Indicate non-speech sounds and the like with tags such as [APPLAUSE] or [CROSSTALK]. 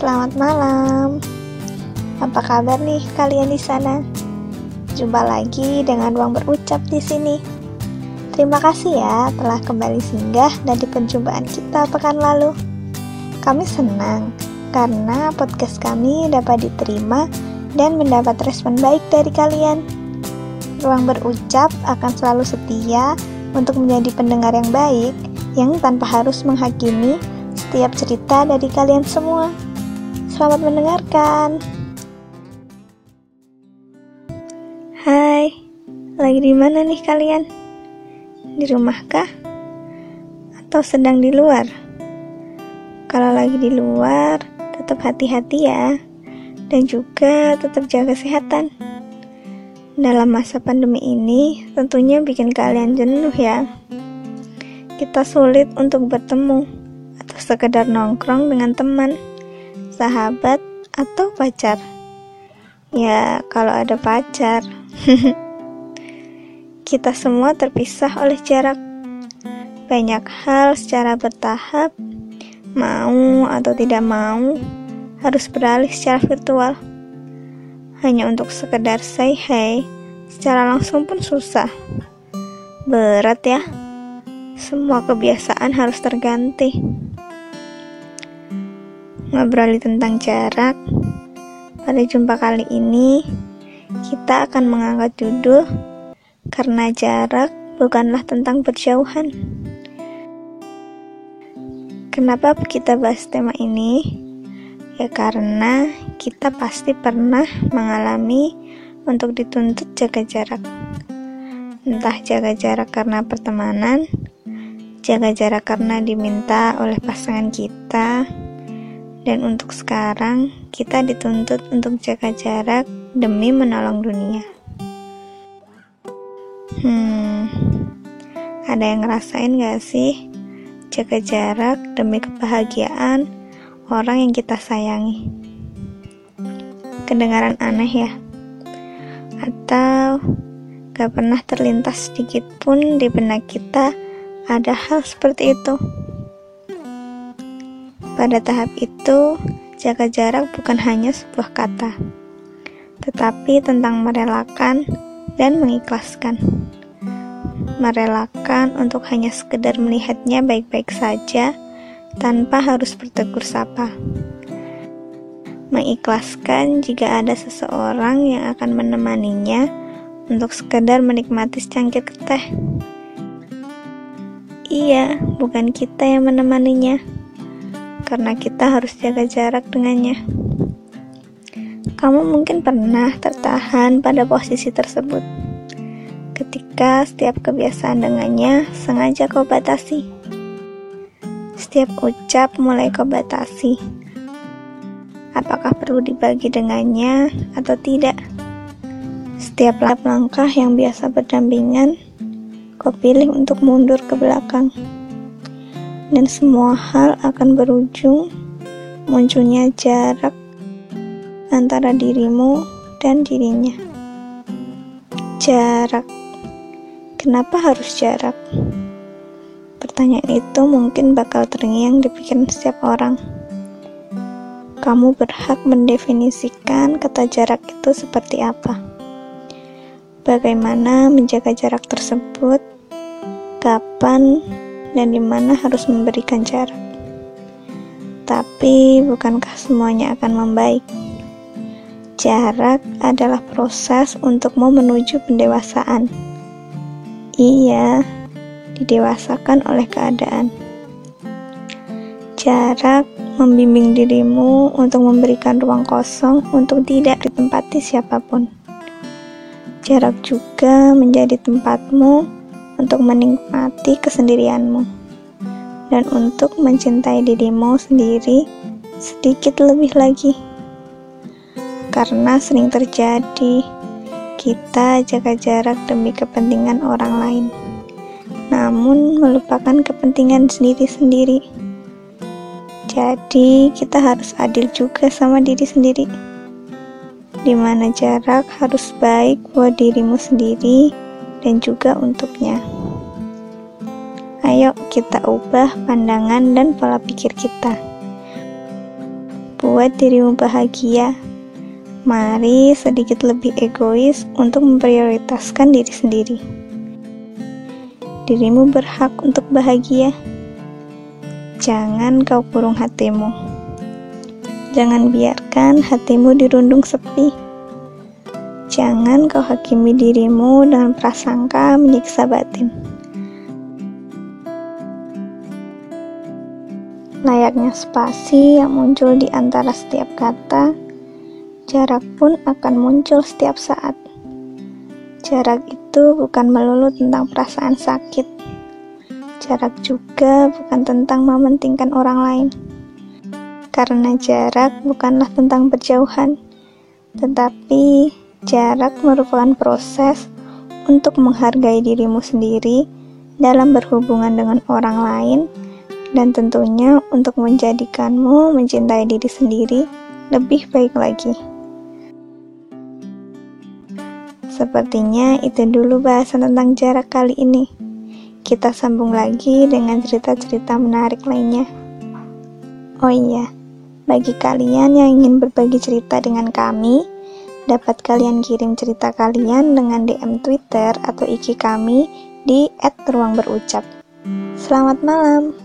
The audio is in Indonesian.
Selamat malam. Apa kabar nih kalian di sana? Jumpa lagi dengan ruang berucap di sini. Terima kasih ya telah kembali singgah dari perjumpaan kita pekan lalu. Kami senang karena podcast kami dapat diterima dan mendapat respon baik dari kalian. Ruang berucap akan selalu setia untuk menjadi pendengar yang baik yang tanpa harus menghakimi setiap cerita dari kalian semua. Selamat mendengarkan. Hai, lagi di mana nih kalian? Di rumah kah? Atau sedang di luar? Kalau lagi di luar, tetap hati-hati ya. Dan juga tetap jaga kesehatan. Dalam masa pandemi ini, tentunya bikin kalian jenuh ya. Kita sulit untuk bertemu atau sekedar nongkrong dengan teman, sahabat, atau pacar. Ya, kalau ada pacar. [LAUGHS] Kita semua terpisah oleh jarak. Banyak hal secara bertahap, mau atau tidak mau, harus beralih secara virtual. Hanya untuk sekedar say hey, secara langsung pun susah. Berat ya, semua kebiasaan harus terganti. Ngobrol tentang jarak, pada jumpa kali ini kita akan mengangkat judul karena jarak bukanlah tentang berjauhan. Kenapa kita bahas tema ini? Ya karena kita pasti pernah mengalami untuk dituntut jaga jarak. Entah jaga jarak karena pertemanan, jaga jarak karena diminta oleh pasangan kita, dan untuk sekarang kita dituntut untuk jaga jarak demi menolong dunia. Hmm, ada yang ngerasain gak sih jaga jarak demi kebahagiaan orang yang kita sayangi? Kedengaran aneh ya? Atau gak pernah terlintas sedikit pun di benak kita ada hal seperti itu? Pada tahap itu, jaga jarak bukan hanya sebuah kata, tetapi tentang merelakan dan mengikhlaskan. Merelakan untuk hanya sekedar melihatnya baik-baik saja tanpa harus bertegur sapa. Mengikhlaskan jika ada seseorang yang akan menemaninya untuk sekedar menikmati secangkir teh. Iya, bukan kita yang menemaninya, karena kita harus jaga jarak dengannya. Kamu mungkin pernah tertahan pada posisi tersebut ketika setiap kebiasaan dengannya sengaja kau batasi. Setiap ucap mulai kau batasi. Apakah perlu dibagi dengannya atau tidak? Setiap langkah yang biasa berdampingan, kau pilih untuk mundur ke belakang. Dan semua hal akan berujung munculnya jarak antara dirimu dan dirinya. Jarak. Kenapa harus jarak? Pertanyaan itu mungkin bakal terngiang di pikiran setiap orang. Kamu berhak mendefinisikan kata jarak itu seperti apa. Bagaimana menjaga jarak tersebut, kapan, dan di mana harus memberikan jarak. Tapi bukankah semuanya akan membaik? Jarak adalah proses untukmu menuju pendewasaan. Iya, didewasakan oleh keadaan. Jarak membimbing dirimu untuk memberikan ruang kosong untuk tidak ditempati siapa pun. Jarak juga menjadi tempatmu untuk menikmati kesendirianmu. Dan untuk mencintai dirimu sendiri sedikit lebih lagi. Karena sering terjadi kita jaga jarak demi kepentingan orang lain, namun melupakan kepentingan sendiri-sendiri. Jadi, kita harus adil juga sama diri sendiri, di mana jarak harus baik buat dirimu sendiri dan juga untuknya. Ayo, kita ubah pandangan dan pola pikir kita membuat dirimu bahagia. Mari sedikit lebih egois untuk memprioritaskan diri sendiri. Dirimu berhak untuk bahagia. Jangan kau kurung hatimu. Jangan biarkan hatimu dirundung sepi. Jangan kau hakimi dirimu dengan prasangka menyiksa batin. Layaknya spasi yang muncul di antara setiap kata, jarak pun akan muncul setiap saat. Jarak itu bukan melulu tentang perasaan sakit. Jarak juga bukan tentang mementingkan orang lain. Karena jarak bukanlah tentang berjauhan, tetapi Jarak merupakan proses untuk menghargai dirimu sendiri dalam berhubungan dengan orang lain, dan tentunya untuk menjadikanmu mencintai diri sendiri lebih baik lagi. Sepertinya itu dulu bahasan tentang jarak kali ini. Kita sambung lagi dengan cerita-cerita menarik lainnya. Oh iya, bagi kalian yang ingin berbagi cerita dengan kami, dapat kalian kirim cerita kalian dengan DM Twitter atau IG kami di @ruangberucap. Selamat malam.